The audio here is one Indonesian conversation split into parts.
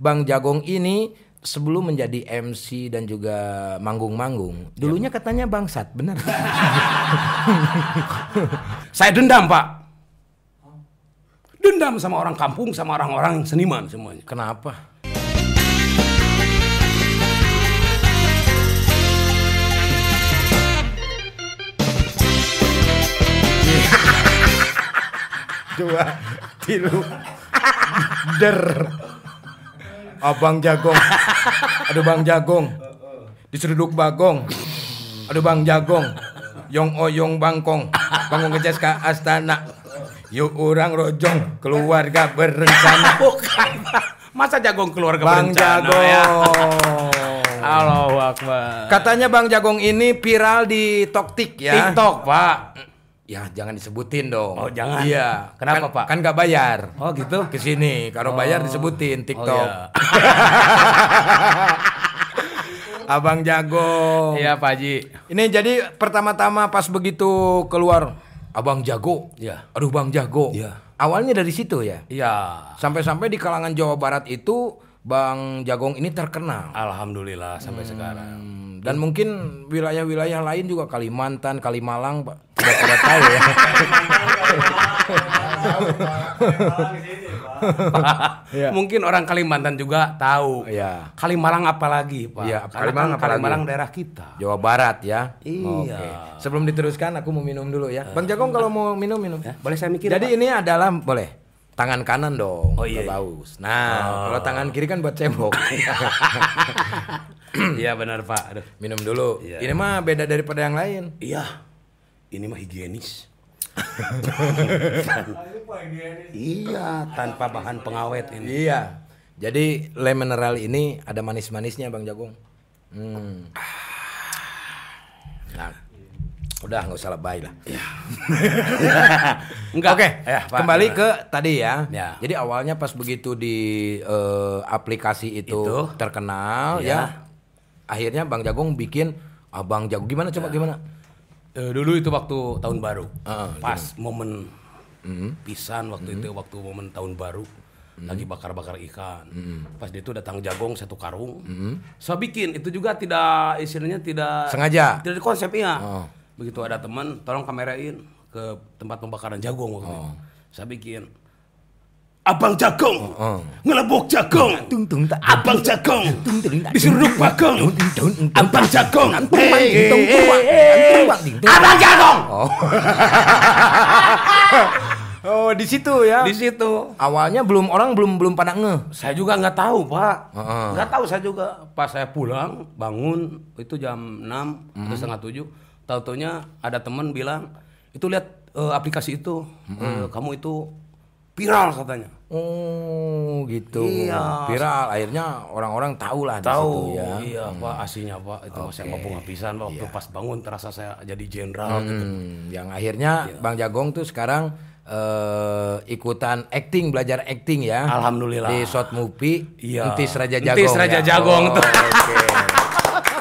Bang Jagong ini sebelum menjadi MC dan juga manggung-manggung, dulunya katanya bangsat, benar? Saya dendam, Pak. Dendam sama orang kampung, sama orang-orang seniman semuanya. Kenapa? Dua, tilu, der. Abang Jagong. Aduh Bang Jagong. Diseruduk Bagong. Aduh Bang Jagong. Yong oyong bangkong. Bangun ngejas ke astana. Yuk orang rojong. Keluarga berencana. Bukan. Masa jagung keluarga Bang berencana, Jagong. ya? Allahu Akbar. Katanya Bang Jagong ini viral di Toktik ya. TikTok, Pak. Ya jangan disebutin dong. Oh, jangan. Iya. Kenapa, Kan- Pak? Kan gak bayar. Oh, gitu. Ke sini. Kalau bayar disebutin TikTok. iya. Abang Jago. Iya, Pak Haji. Ini jadi pertama-tama pas begitu keluar Abang Jago. Iya. Aduh Bang Jago. Iya. Awalnya dari situ ya. Iya. Sampai-sampai di kalangan Jawa Barat itu Bang Jagong ini terkenal. Alhamdulillah sampai sekarang. Dan mungkin wilayah-wilayah lain juga Kalimantan, Kalimalang Pak, tidak pada tahu ya. Iya. Mungkin orang Kalimantan juga tahu. Iya. Kalimalang apalagi, Pak? Iya, Karena Kalimalang kan apalagi? Kalimalang daerah kita. Jawa Barat ya. Iya. Oke. Sebelum diteruskan aku mau minum dulu ya. Bang Jagong kalau mau minum minum. Ya, boleh saya mikir? Jadi Pak? ini adalah boleh tangan kanan dong. Oh, iya, ke iya. baus. Nah, kalau tangan kiri kan buat cebok. Iya benar, Pak. Aduh. minum dulu. Iya. Ini mah beda daripada yang lain. Iya. Ini mah higienis. iya, tanpa bahan pengawet ini. Iya. Jadi le mineral ini ada manis-manisnya Bang Jagong. Hmm. Nah, udah nggak usah lebay lah. Enggak. Oke, Ya, Pak, kembali gimana? ke tadi ya. Ya. Jadi awalnya pas begitu di eh, aplikasi itu, Itu. terkenal Ya. ya. Akhirnya Bang Jagong bikin Abang Jago gimana coba gimana? Eh, dulu itu waktu tahun baru. Heeh, Pas momen pisan waktu itu waktu momen tahun baru. Lagi bakar-bakar ikan. Pas dia itu datang jagong satu karung. Saya bikin itu juga tidak istilahnya tidak Sengaja? Tidak konsep iya. Oh. Begitu ada teman, tolong kamerain ke tempat pembakaran jagung waktu itu. Oh. Saya bikin Abang Jagong, Oh. ngelebok Jagong, Tung tung tak. Abang Jagong, Tung tung tak. diseruduk Bagong, Abang tung. Abang Jagong. Oh. oh, di situ ya. Di situ. Awalnya belum orang belum belum pada ngeh. Saya juga nggak tahu pak, Heeh. nggak tahu saya juga. Pas saya pulang bangun itu jam 6 atau setengah tujuh, tahu taunya ada teman bilang itu lihat eh, aplikasi itu, eh, kamu itu viral katanya. Oh, gitu. Iya. Viral akhirnya orang-orang tahu lah di situ Tahu, ya. iya pak, aslinya pak itu saya mampu ngapisan pak. waktu pas bangun terasa saya jadi jenderal gitu. Hmm, yang akhirnya Bang Jagong tuh sekarang eh, ikutan acting, belajar acting ya. Alhamdulillah. Di short movie Iya. Entis Raja Entis Jagong. Raja ya. Jagong Oh, tuh. Oke.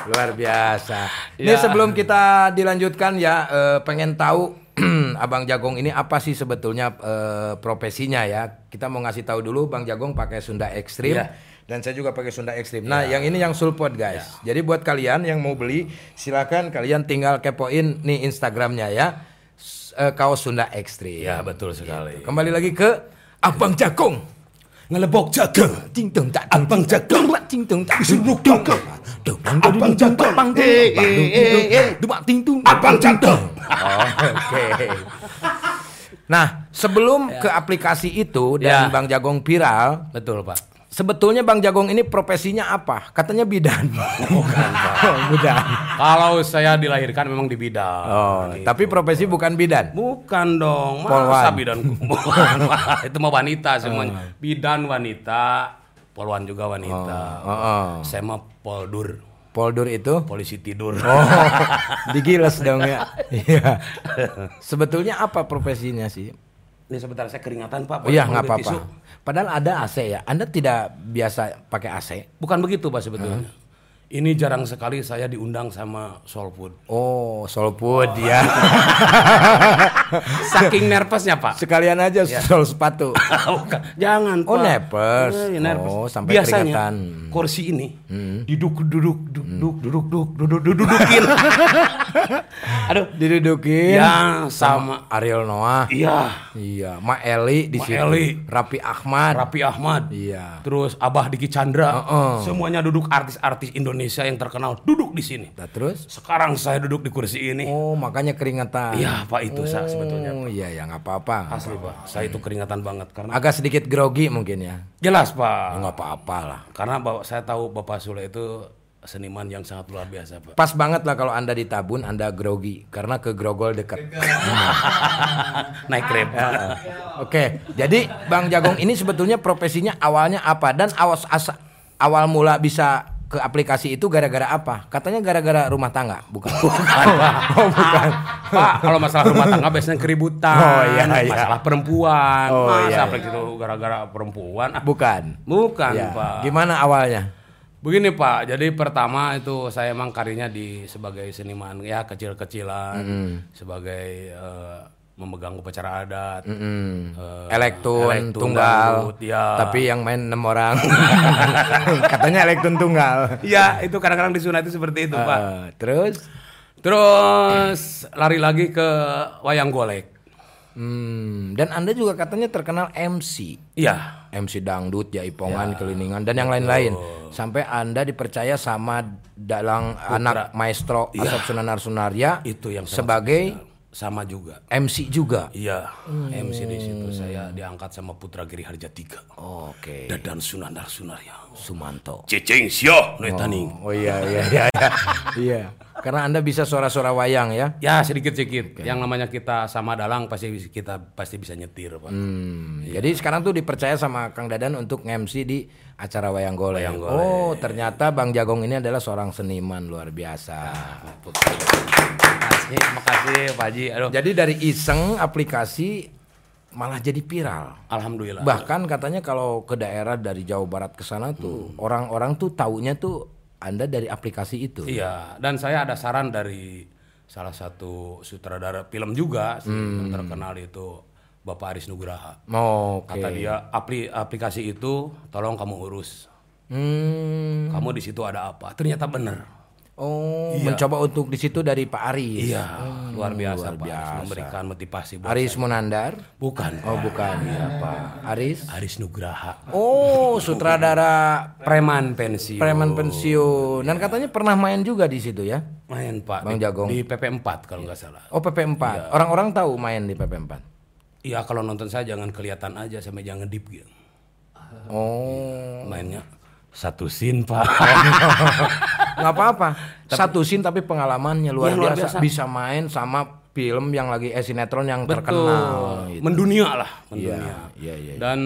Luar biasa. Ini Ya. sebelum kita dilanjutkan ya eh, pengen tahu Abang Jagong ini apa sih sebetulnya eh, profesinya ya? Kita mau ngasih tahu dulu Bang Jagong pakai Sunda Ekstrim Iya. dan saya juga pakai Sunda Ekstrim. Nah, yang ini yang sulpot guys. Jadi buat kalian yang mau beli silakan kalian tinggal kepoin nih Instagramnya ya. S- eh, kaos Sunda Ekstrim. Ya betul sekali. Kembali lagi ke Abang Jagong. Ngelebok jagung. Ting tung tak Abang Jagong. ting tung tak Diseruduk Jagong. Abang Jagong. Eh, eh. Dua ting tung. Abang Jagong. Oh, Oke. Nah, sebelum ke aplikasi itu dan Ya. Bang Jagong viral, Betul pak. Sebetulnya Bang Jagong ini profesinya apa? Katanya bidan. Bukan, Oh, bidan. Kalau saya dilahirkan memang di bidang. Oh, tapi profesi bukan bidan. Bukan dong, Polwan. masa bidan Bukan, Pak. itu mah wanita semuanya. Bidan wanita, polwan juga wanita. Oh, oh. Saya mah poldur, Poldur itu polisi tidur. Oh, digiles dong ya. Iya. Sebetulnya apa profesinya sih? Ini sebentar saya keringatan Pak. Oh iya nggak apa-apa. Padahal ada AC ya. Anda tidak biasa pakai AC. Bukan begitu Pak sebetulnya. ini jarang sekali saya diundang sama Soul Food. Oh, Soul Food ya. Saking nervousnya Pak. Sekalian aja soal sepatu. Bukan. Jangan Pak. Oh, nervous. Eh, nervous. Oh, sampai Biasanya keringetan. Hmm. kursi ini diduk duduk hmm. duduk duduk duduk duduk duduk dudukin. Aduh. Didudukin. Ya sama Ariel Noah. Iya. Iya Ma Eli di Ma Eli. Rapi Ahmad. Rapi Ahmad. Iya. Terus Abah Diki Chandra. Semuanya duduk artis-artis Indonesia yang terkenal duduk di sini. Terus? Sekarang saya duduk di kursi ini. Oh makanya keringetan iya pak itu saya oh, sebetulnya oh iya ya nggak apa-apa asli pak. Saya itu keringetan banget karena agak sedikit grogi mungkin ya. Jelas pak. Nggak apa-apa lah. Karena saya tahu bapak Sule itu seniman yang sangat luar biasa Pak. Pas banget lah kalau Anda di Tabun, Anda grogi karena ke Grogol dekat. Naik kereta. Oke, jadi Bang Jagong ini sebetulnya profesinya awalnya apa dan awas asa, awal mula bisa ke aplikasi itu gara-gara apa? Katanya gara-gara rumah tangga, bukan? Bukan, Pak. Oh, bukan. Pak, kalau masalah rumah tangga biasanya keributan. Oh, iya, iya. Masalah perempuan. Oh, Masa iya, apalagi itu gara-gara perempuan? Ah, Bukan. bukan, Ya. Pak. Gimana awalnya? Begini Pak, jadi pertama itu saya emang karirnya di sebagai seniman ya kecil-kecilan, sebagai eh, memegang upacara adat, Hmm. eh, Elektun, elektun, tunggal. dangdut, ya. Tapi yang main enam orang. Katanya elektun tunggal. ya itu kadang-kadang disunat itu seperti itu Pak. Eh, terus Terus lari lagi ke wayang golek. Hmm, dan Anda juga katanya terkenal MC. Iya. MC dangdut, jaipongan, keliningan dan yang lain-lain. Sampai Anda dipercaya sama dalang anak maestro Asap Sunanar Sunaria Itu yang sebagai sama juga. MC juga. Iya, MC di situ saya diangkat sama Putra Giri Harja Tiga. Oke. Dadan Sunandar Sunarya. Sumanto. Ceceng sio Netaning. Oh iya iya iya iya. iya. Karena Anda bisa suara-suara wayang ya. Ya sedikit-sedikit. Yang namanya kita sama dalang pasti kita pasti bisa nyetir, Pak. Hmm, Jadi sekarang tuh dipercaya sama Kang Dadan untuk nge-MC di acara wayang golek. Oh, ternyata Bang Jagong ini adalah seorang seniman luar biasa. Makasih, makasih Pak Haji. Aduh. Jadi dari iseng aplikasi malah jadi viral. Alhamdulillah. Bahkan katanya kalau ke daerah dari Jawa Barat ke sana tuh orang-orang tuh taunya tuh Anda dari aplikasi itu. Iya, dan saya ada saran dari salah satu sutradara film juga sih, yang terkenal itu Bapak Aris Nugraha. Oh, Oke. Kata dia, apli, aplikasi itu tolong kamu urus. Hmm. Kamu di situ ada apa? Ternyata benar. Oh, mencoba untuk di situ dari Pak Aris. Iya, luar biasa luar Pak. Biasa. memberikan motivasi buat Aris Munandar. Bukan. Oh, bukan. Iya, Pak. Aris. Aris Nugraha. Oh, sutradara Preman pensiun. preman pensiun. Dan katanya pernah main juga di situ ya. Main Pak. Bang di, Jagong. Di PP4 kalau nggak salah. Oh, PP4. Orang-orang tahu main di PP4. Iya kalau nonton saya jangan kelihatan aja sampai jangan deep gitu. Oh, Mainnya satu scene Pak. nggak apa-apa. Satu scene tapi pengalamannya luar, Iya, luar biasa. biasa. Bisa main sama film yang lagi eh, sinetron yang terkenal. gitu. Mendunia lah. Iya, Mendunia. iya, iya. Dan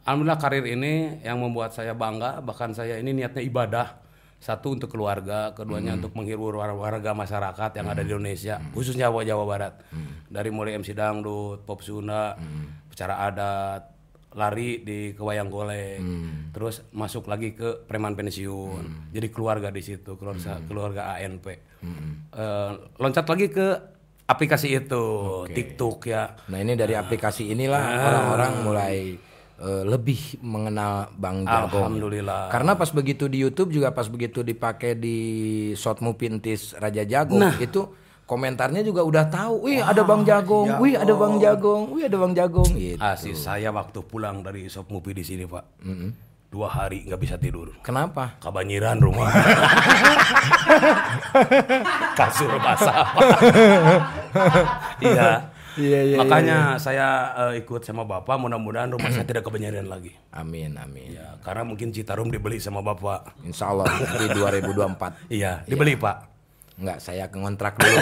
alhamdulillah karir ini yang membuat saya bangga. Bahkan saya ini niatnya ibadah. Satu untuk keluarga, keduanya Hmm. untuk menghibur war- warga masyarakat yang ada di Indonesia, khususnya Jawa Jawa Barat. Hmm. Dari mulai MC dangdut, pop Sunda, bicara adat, lari di ke wayang golek, Hmm. terus masuk lagi ke preman pensiun. Jadi keluarga di situ, keluarga Hmm. keluarga ANP. Eh, loncat lagi ke aplikasi itu, TikTok ya. Nah, ini dari aplikasi inilah orang-orang mulai eh, lebih mengenal Bang Jagong. Alhamdulillah. Karena pas begitu di YouTube juga pas begitu dipakai di short movie Pintis Raja Jagong itu komentarnya juga udah tahu, wih ada Bang Jagong, wih ada Bang Jagong, wih ada Bang Jagong gitu. Asli saya waktu pulang dari shop movie di sini pak, dua hari nggak bisa tidur. Kenapa? Kebanjiran rumah. Kasur basah. Iya. Iya, iya, Makanya saya eh, ikut sama bapak. Mudah-mudahan rumah saya tidak kebanjiran lagi. Amin amin. Ya, karena mungkin Citarum dibeli sama bapak. Insya Allah di 2024. Iya, dibeli pak. Enggak, saya ngontrak dulu.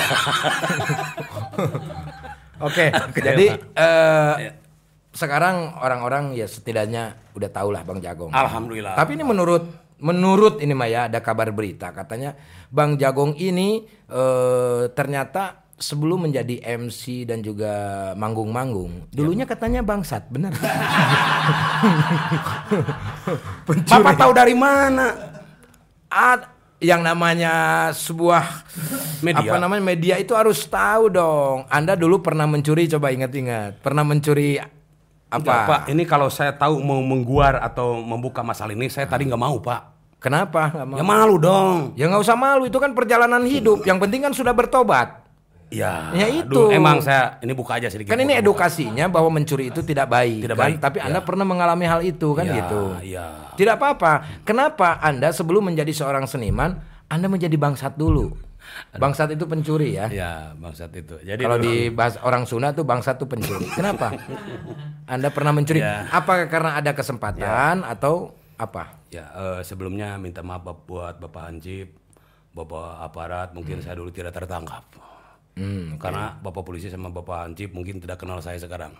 Oke, jadi eh, sekarang orang-orang ya setidaknya udah tahu lah Bang Jagong. Alhamdulillah. Tapi ini menurut menurut ini Maya ada kabar berita katanya Bang Jagong ini eh, ternyata sebelum menjadi MC dan juga manggung-manggung, dulunya katanya bangsat, benar? Bapak tahu dari mana? Ad- yang namanya sebuah Media. apa namanya media itu harus tahu dong. Anda dulu pernah mencuri coba ingat-ingat. Pernah mencuri apa? Enggak, Pak, ini kalau saya tahu mau mengguar atau membuka masalah ini, saya tadi nggak mau, Pak. Kenapa? Nggak mau? Ya malu dong. Ya nggak usah malu, itu kan perjalanan hidup. Yang penting kan sudah bertobat. Ya, Ya itu. aduh, emang saya ini buka aja sedikit. Kan ini edukasinya bahwa mencuri itu tidak baik. Tidak kan? baik, Tapi Anda pernah mengalami hal itu kan Ya, gitu. Iya. Tidak apa-apa. Kenapa Anda sebelum menjadi seorang seniman, Anda menjadi bangsat dulu? Bangsat itu pencuri ya. Ya, bangsat itu. Jadi Kalau di bahasa orang Sunda tuh bangsat tuh pencuri. Kenapa? Anda pernah mencuri? Ya. Apakah karena ada kesempatan atau apa? Ya, eh, sebelumnya minta maaf buat Bapak Hansip, Bapak aparat, mungkin saya dulu tidak tertangkap. Hmm, Karena Bapak polisi sama Bapak Hansip mungkin tidak kenal saya sekarang.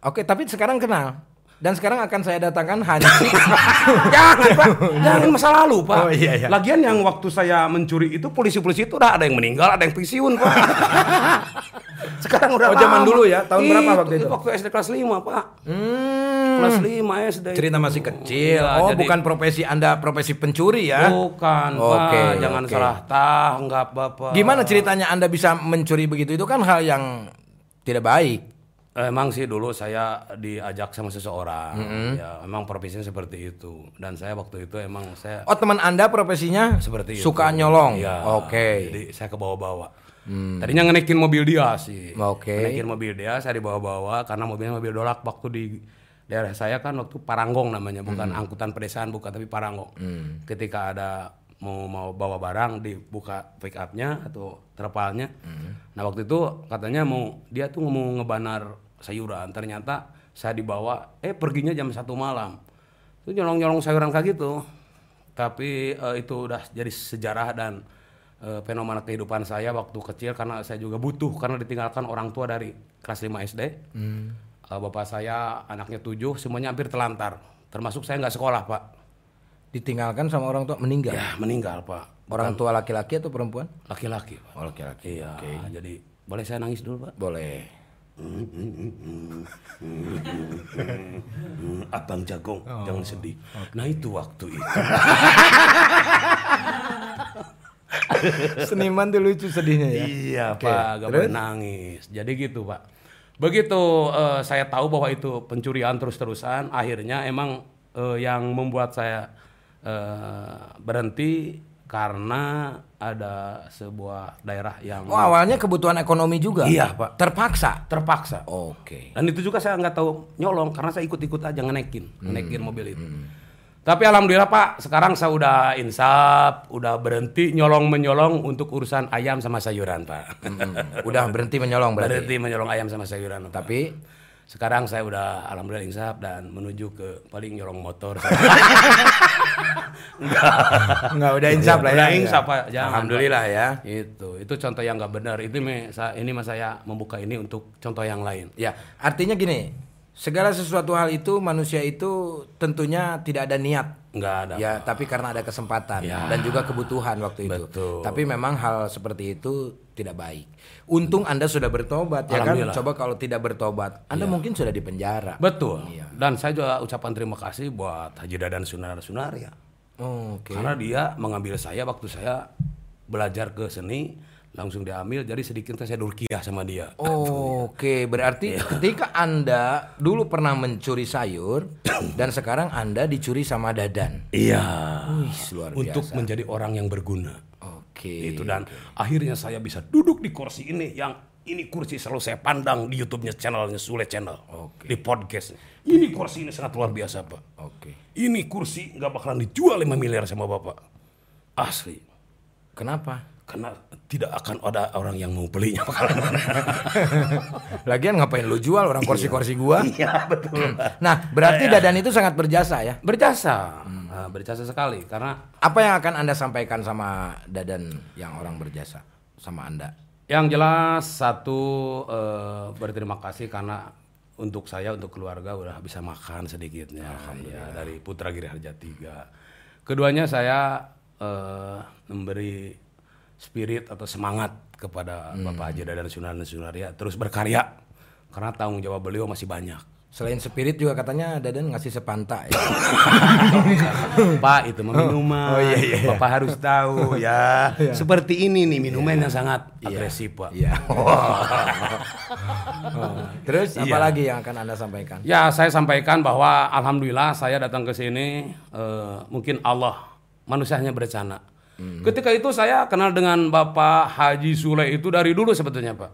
Oke, tapi sekarang kenal. Dan sekarang akan saya datangkan Hansip. jangan Pak, jangan masa lalu Pak. Oh, iya, iya. Lagian yang waktu saya mencuri itu polisi-polisi itu udah ada yang meninggal, ada yang pensiun Pak. Sekarang udah Oh, zaman dulu ya? Tahun berapa waktu itu? Waktu SD kelas 5 Pak. Hmm, Kelas 5 SD. cerita itu. masih kecil. Iya, oh, jadi- bukan profesi Anda profesi pencuri ya? Bukan Oke, Pak, jangan oke. salah tanggap Bapak. Gimana ceritanya Anda bisa mencuri begitu? Itu kan hal yang tidak baik. Emang sih dulu saya diajak sama seseorang, ya emang profesinya seperti itu. Dan saya waktu itu emang saya Oh, teman Anda profesinya seperti itu. suka nyolong. Iya. Oke. Jadi saya ke bawah-bawah. Tadinya ngenekin mobil dia sih. Oke. Ngenekin mobil dia, saya dibawa-bawa karena mobilnya mobil dolak waktu di daerah saya kan waktu Paranggong namanya, bukan angkutan pedesaan bukan tapi Paranggong. Ketika ada mau mau bawa barang dibuka pick upnya atau terpalnya. Nah waktu itu katanya mau dia tuh mau ngebanar sayuran. Ternyata saya dibawa, eh perginya jam satu malam. Itu nyolong-nyolong sayuran kayak gitu. Tapi eh, itu udah jadi sejarah dan eh, fenomena kehidupan saya waktu kecil karena saya juga butuh karena ditinggalkan orang tua dari kelas 5 SD. Eh, bapak saya anaknya tujuh, semuanya hampir telantar. Termasuk saya nggak sekolah pak. Ditinggalkan sama orang tua meninggal. Ya meninggal pak. Orang tua laki-laki atau perempuan? Laki-laki. Pak. Oh, laki-laki. Iya. Jadi boleh saya nangis dulu pak? Boleh. Abang Jagong, jangan sedih. Nah itu waktu itu. Seniman tuh lucu sedihnya ya. Iya Oke, pak, gak boleh nangis. Jadi gitu pak. Begitu eh, saya tahu bahwa itu pencurian terus-terusan, akhirnya emang eh, yang membuat saya eh, berhenti karena ada sebuah daerah yang Oh, awalnya kebutuhan ekonomi juga. Iya, Pak. Terpaksa. terpaksa. Oke. Dan itu juga saya nggak tahu nyolong karena saya ikut-ikut aja ngenekin, ngenekin mobil itu. Tapi alhamdulillah Pak, sekarang saya udah insaf, udah berhenti nyolong menyolong untuk urusan ayam sama sayuran Pak. Udah berhenti menyolong berarti. berhenti menyolong ayam sama sayuran. Pak. Tapi sekarang saya udah alhamdulillah insaf dan menuju ke paling nyolong motor. Enggak udah insaf lah ya. Udah insaf, Pak. Jangan, Alhamdulillah ya. itu, itu contoh yang nggak benar. Itu me, ini mas saya membuka ini untuk contoh yang lain. Ya, artinya gini. Segala sesuatu hal itu manusia itu tentunya tidak ada niat. Nggak ada. Ya, tapi karena ada kesempatan Ya. dan juga kebutuhan waktu itu. Betul. Tapi memang hal seperti itu tidak baik. Untung Anda sudah bertobat ya kan. Coba kalau tidak bertobat, Anda mungkin sudah di penjara. Betul. Iya. Dan saya juga ucapan terima kasih buat Haji Dadan Sunar Sunaria. Oke. Karena dia mengambil saya waktu saya belajar ke seni, langsung diambil. Jadi sedikit saya durkiah sama dia. Oke, berarti Iya. ketika Anda dulu pernah mencuri sayur dan sekarang Anda dicuri sama Dadan. Iya. Wih, luar Untuk biasa. menjadi orang yang berguna. Oke. Itu dan akhirnya saya bisa duduk di kursi ini yang ini kursi selalu saya pandang di YouTube-nya channelnya Sule Channel. Oke. Di podcast. Ini kursi ini sangat luar biasa, Pak. Oke. Ini kursi nggak bakalan dijual 5 miliar sama Bapak. Asli. Kenapa? Karena tidak akan ada orang yang mau belinya. Lagian ngapain lu jual orang kursi-kursi gua? Iya, betul. Nah, berarti Dadan itu sangat berjasa ya. Berjasa. Nah, berjasa sekali karena Apa yang akan Anda sampaikan sama Dadan yang orang berjasa sama Anda? yang jelas satu eh, berterima kasih karena untuk saya untuk keluarga udah bisa makan sedikitnya ya, dari Putra Giri Harja 3. Keduanya saya eh, memberi spirit atau semangat kepada Bapak Haji Dadan Sunan Sunaria terus berkarya karena tanggung jawab beliau masih banyak. Selain spirit juga katanya Dadan ngasih sepanta ya. Pak itu minuman. Oh, iya, iya, iya. Bapak harus tahu ya. Seperti ini nih minuman yang sangat agresif Pak. Iya. Oh. Terus apa Iya. lagi yang akan Anda sampaikan? Ya saya sampaikan bahwa alhamdulillah saya datang ke sini eh, mungkin Allah manusianya berencana. Ketika itu saya kenal dengan Bapak Haji Sule itu dari dulu sebetulnya Pak.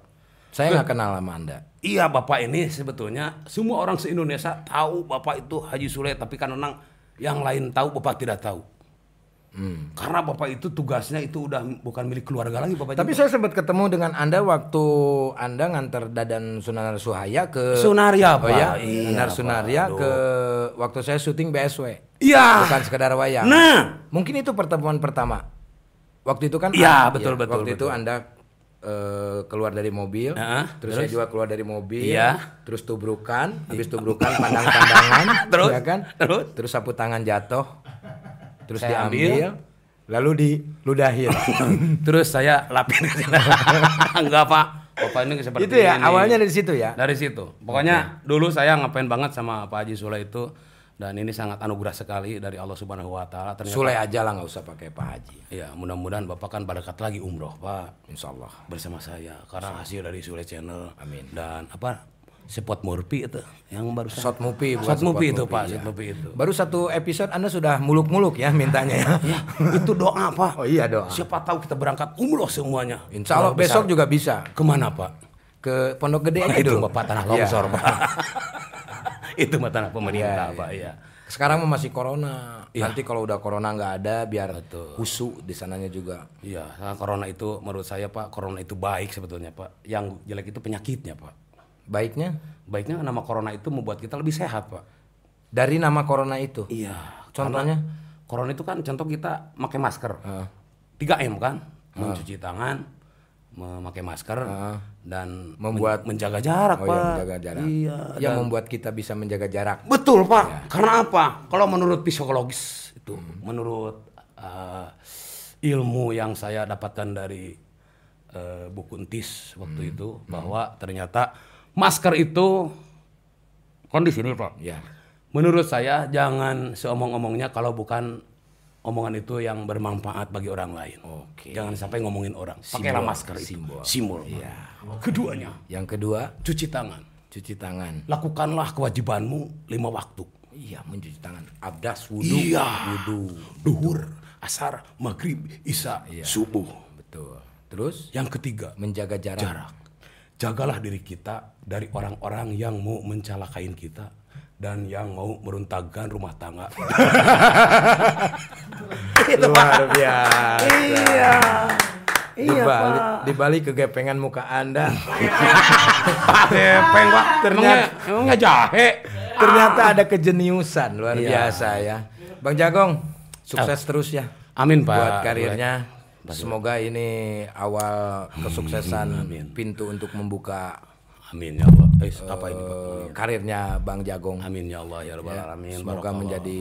Saya nggak kenal sama Anda. Iya Bapak ini sebetulnya semua orang se-Indonesia tahu Bapak itu Haji Sule tapi kan memang yang lain tahu Bapak tidak tahu. Karena Bapak itu tugasnya itu udah bukan milik keluarga lagi Bapak. Tapi saya sempat ketemu dengan Anda waktu Anda nganter Dadan Sunanar Suhaya ke Sunaria Oh Pak. ya, Iya, Sunar Pak. Sunaria ke waktu saya syuting BSW. Iya. Bukan sekedar wayang. Nah, Mungkin itu pertemuan pertama. Waktu itu kan Iya, betul, betul, Waktu itu betul. Anda eh, keluar dari mobil, Heeh, terus, saya juga keluar dari mobil, Iya. terus tubrukan, habis tubrukan pandang-pandangan, Terus? ya kan? Terus? Terus sapu tangan jatuh, terus Saya diambil, lalu diludahin. terus saya lapin ke sana. Enggak Pak. Bapak ini seperti itu ya, ini. awalnya dari situ ya. Dari situ. Pokoknya dulu saya ngapain banget sama Pak Haji Sule itu dan ini sangat anugerah sekali dari Allah Subhanahu wa taala. Ternyata Sule aja lah nggak usah pakai Pak Haji. Ya, mudah-mudahan Bapak kan dekat lagi umroh, Pak. Insya Allah. Bersama saya karena hasil dari Sule Channel. Amin. Dan apa? Sepot Murpi itu yang baru Shot movie, bukan Shot Murpi spot itu, Pak, ya. Murpi itu. Baru satu episode Anda sudah muluk-muluk ya mintanya ya. Ya, itu doa, Pak. Oh iya doa. Siapa tahu kita berangkat umroh semuanya. Insya Allah besok besar. juga bisa ke mana, Pak? ke Pondok Gede aja itu dulu. Bapak tanah Iya. longsor, Pak. itu mah tanah pemerintah, Iya, Pak, iya. Sekarang masih corona. Iya. Nanti kalau udah corona nggak ada biar husu di sananya juga. Iya, nah, corona itu menurut saya Pak, corona itu baik sebetulnya Pak. Yang jelek itu penyakitnya Pak. Baiknya Baiknya nama corona itu membuat kita lebih sehat Pak. dari nama corona itu. Iya. Contohnya? Corona itu kan contoh kita pakai masker. 3M kan, mencuci tangan, memakai masker dan Membuat- men- menjaga jarak Oh Pak. ya menjaga jarak. Iya. Yang membuat kita bisa menjaga jarak. Betul Pak. Karena apa? Kalau menurut psikologis itu, menurut uh, ilmu yang saya dapatkan dari uh, buku entis waktu itu, bahwa ternyata masker itu kondisi ini Pak. Ya. Menurut saya jangan seomong-omongnya kalau bukan omongan itu yang bermanfaat bagi orang lain. Oke. Jangan sampai ngomongin orang. Pakailah masker itu. simbol. Simbol. Iya. Keduanya, Yang kedua cuci tangan. cuci tangan. Lakukanlah kewajibanmu lima waktu. Iya mencuci tangan. Abdas wudhu. Iya. Wudhu. Duhur, asar, maghrib, isya, subuh. Betul. Terus Yang ketiga, menjaga jarak. jarak. Jagalah diri kita dari orang-orang yang mau mencalakain kita dan yang mau meruntakan rumah tangga. Luar biasa. iya. Iya, dibalik, dibalik kegepengan muka Anda. Pak Gepeng, Pak. Ternyata- Emangnya, jahe. Ternyata ada kejeniusan luar Iya. biasa ya. Bang Jagong, sukses terus ya Amin, Pak. buat karirnya. Semoga ini awal kesuksesan pintu untuk membuka Amin ya Allah. Eh, apa ini, Pak? eh, karirnya Bang Jagong. Amin ya Allah ya Rabbal alamin. Semoga Barakallah. menjadi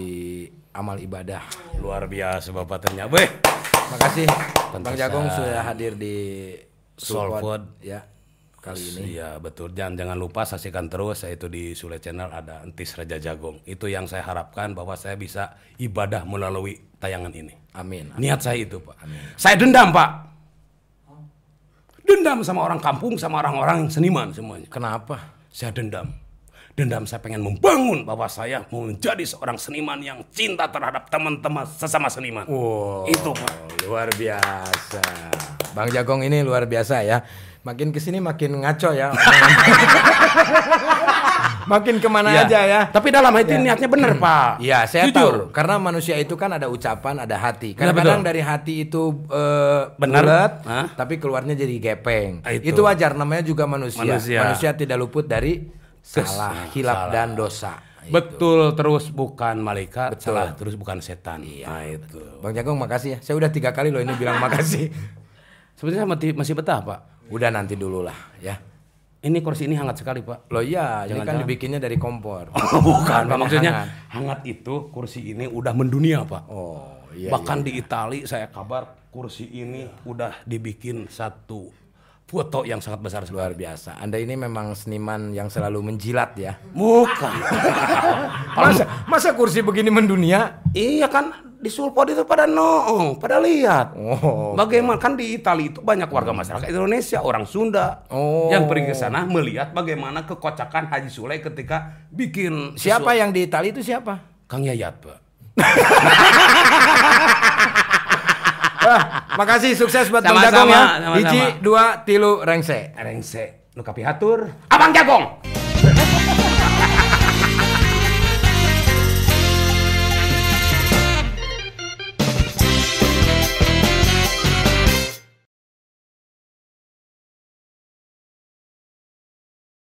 amal ibadah. luar biasa Bapak ternyata. Beh. Makasih Bang Pantesan. Jagong sudah hadir di. Soulpod ya kali ini. Iya betul. Jangan jangan lupa saksikan terus saya itu di Sule Channel ada Entis Raja Jagong. Itu yang saya harapkan bahwa saya bisa ibadah melalui tayangan ini. Amin. Niat saya itu Pak. Saya dendam Pak. Dendam sama orang kampung, sama orang-orang seniman semuanya. Kenapa? Saya dendam. Dendam saya pengen membangun bahwa saya mau menjadi seorang seniman yang cinta terhadap teman-teman sesama seniman. Wow, Itu Pak. luar biasa. Bang Jagong ini luar biasa ya. Makin ke sini makin ngaco ya. makin ke mana Iya. aja ya. Tapi dalam hati niatnya benar Pak. Iya, saya Jujur. tahu. Karena manusia itu kan ada ucapan, ada hati. Iya, Kadang-kadang dari hati itu eh, Benar. tapi keluarnya jadi gepeng. Ah, itu. itu. wajar namanya juga manusia. Manusia. tidak luput dari salah, hilap salah. dan dosa. Betul terus bukan malaikat, Betul. salah terus bukan setan. Nah itu. Bang Jagong makasih ya. Saya udah tiga kali loh ini bilang makasih. Sebenarnya masih, masih betah Pak. Udah nanti dulu lah ya. Ini kursi ini hangat sekali Pak. Loh iya, ini kan Jangan-jangan. dibikinnya dari kompor. Oh, bukan Pak. Maksudnya hangat. hangat. itu kursi ini udah mendunia Pak. Oh iya. Bahkan di Itali saya kabar kursi ini udah dibikin satu foto yang sangat besar. Luar biasa. Anda ini memang seniman yang selalu menjilat ya. Bukan. Masa, masa kursi begini mendunia? iya kan di Sulpod itu pada noong, pada lihat. Oh. Bagaimana kan di Italia itu banyak warga masyarakat Indonesia, orang Sunda Oh. yang pergi ke sana melihat bagaimana kekocakan Haji Sule ketika bikin Siapa sesuatu. yang di Itali itu siapa? Kang Yayat, Pak. Makasih sukses buat Bang Jagong ya. Hiji, dua, tilu, rengse. Rengse, nu kapihatur, Abang Jagong.